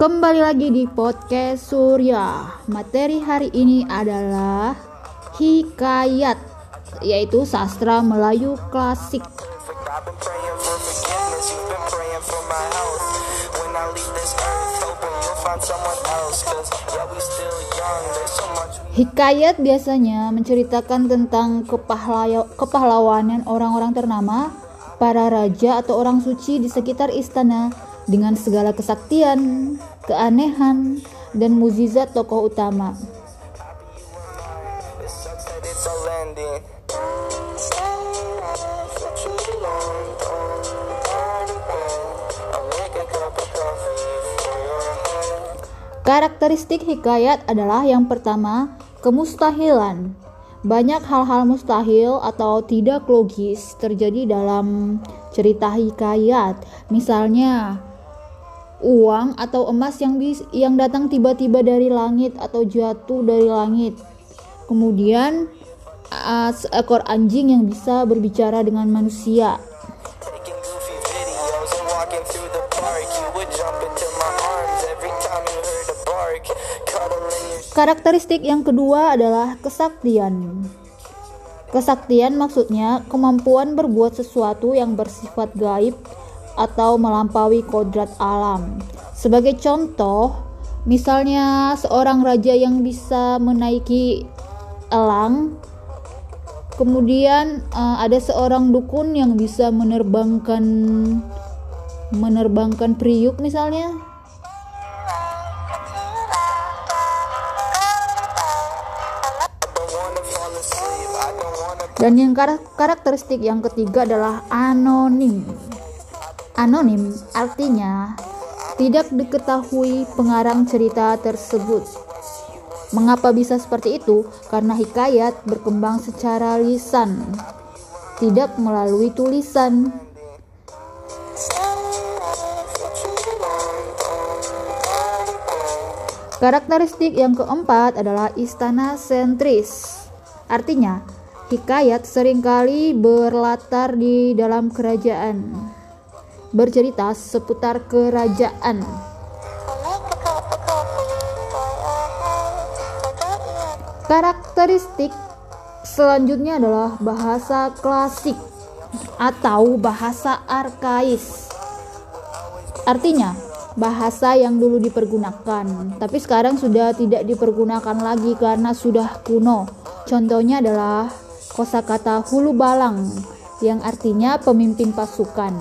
Kembali lagi di podcast Surya. Materi hari ini adalah hikayat, yaitu sastra Melayu klasik. Hikayat biasanya menceritakan tentang kepahlawanan orang-orang ternama, para raja atau orang suci di sekitar istana dengan segala kesaktian, keanehan, dan mukjizat tokoh utama. Karakteristik hikayat adalah yang pertama, kemustahilan. Banyak hal-hal mustahil atau tidak logis terjadi dalam cerita hikayat. Misalnya, uang atau emas yang bis, yang datang tiba-tiba dari langit atau jatuh dari langit. Kemudian seekor anjing yang bisa berbicara dengan manusia. Karakteristik yang kedua adalah kesaktian. Kesaktian maksudnya kemampuan berbuat sesuatu yang bersifat gaib atau melampaui kodrat alam. Sebagai contoh, misalnya seorang raja yang bisa menaiki elang, kemudian uh, ada seorang dukun yang bisa menerbangkan menerbangkan priuk misalnya. Dan yang karakteristik yang ketiga adalah anonim. Anonim artinya tidak diketahui pengarang cerita tersebut. Mengapa bisa seperti itu? Karena hikayat berkembang secara lisan, tidak melalui tulisan. Karakteristik yang keempat adalah istana sentris. Artinya, hikayat sering kali berlatar di dalam kerajaan bercerita seputar kerajaan. Karakteristik selanjutnya adalah bahasa klasik atau bahasa arkais. Artinya, bahasa yang dulu dipergunakan, tapi sekarang sudah tidak dipergunakan lagi karena sudah kuno. Contohnya adalah kosakata hulu balang yang artinya pemimpin pasukan.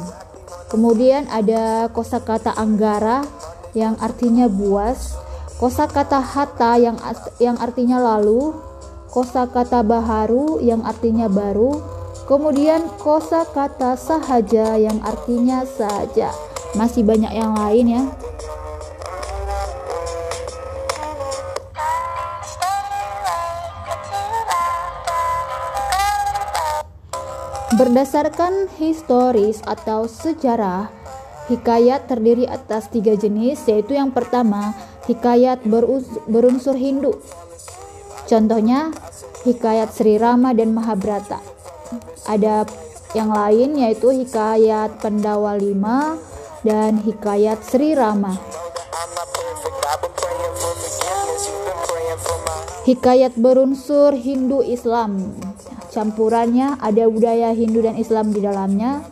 Kemudian ada kosakata anggara yang artinya buas, kosakata hatta yang yang artinya lalu, kosakata baharu yang artinya baru, kemudian kosakata sahaja yang artinya saja. Masih banyak yang lain ya. Berdasarkan historis atau sejarah, hikayat terdiri atas tiga jenis, yaitu yang pertama, hikayat berunsur Hindu. Contohnya, hikayat Sri Rama dan Mahabharata. Ada yang lain yaitu hikayat Pandawa Lima dan hikayat Sri Rama. Hikayat berunsur Hindu Islam campurannya ada budaya Hindu dan Islam di dalamnya.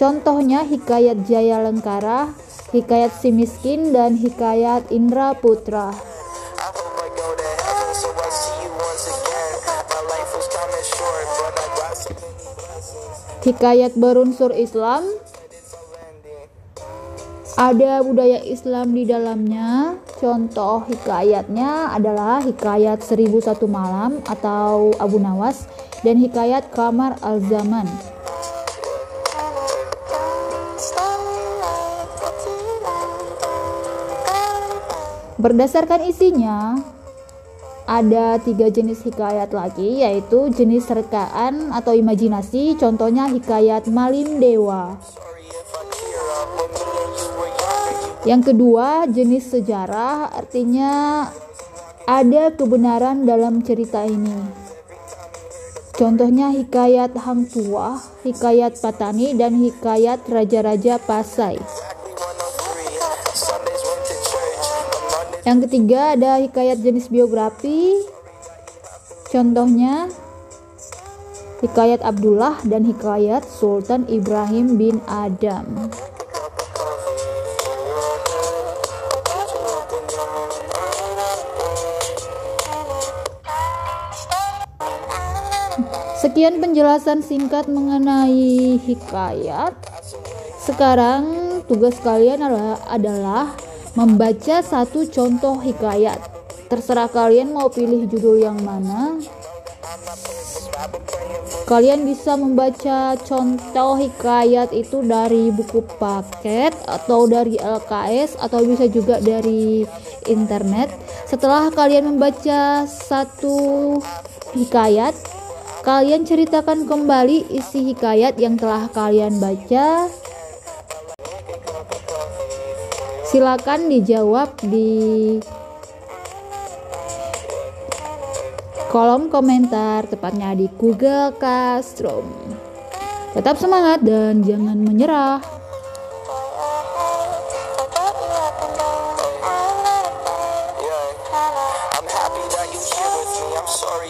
Contohnya hikayat Jaya Lengkara, hikayat Si Miskin, dan hikayat Indra Putra. Hikayat berunsur Islam ada budaya Islam di dalamnya. Contoh hikayatnya adalah hikayat 1001 malam atau Abu Nawas dan hikayat Kamar al-Zaman. Berdasarkan isinya, ada tiga jenis hikayat lagi, yaitu jenis rekaan atau imajinasi, contohnya hikayat Malim Dewa. Yang kedua, jenis sejarah artinya ada kebenaran dalam cerita ini. Contohnya hikayat Hang Tua, hikayat Patani, dan hikayat Raja-Raja Pasai. Yang ketiga ada hikayat jenis biografi. Contohnya Hikayat Abdullah dan Hikayat Sultan Ibrahim bin Adam. Sekian penjelasan singkat mengenai hikayat. Sekarang tugas kalian adalah, membaca satu contoh hikayat. Terserah kalian mau pilih judul yang mana. Kalian bisa membaca contoh hikayat itu dari buku paket atau dari LKS atau bisa juga dari internet. Setelah kalian membaca satu hikayat, Kalian ceritakan kembali isi hikayat yang telah kalian baca. Silakan dijawab di kolom komentar, tepatnya di Google Classroom. Tetap semangat dan jangan menyerah.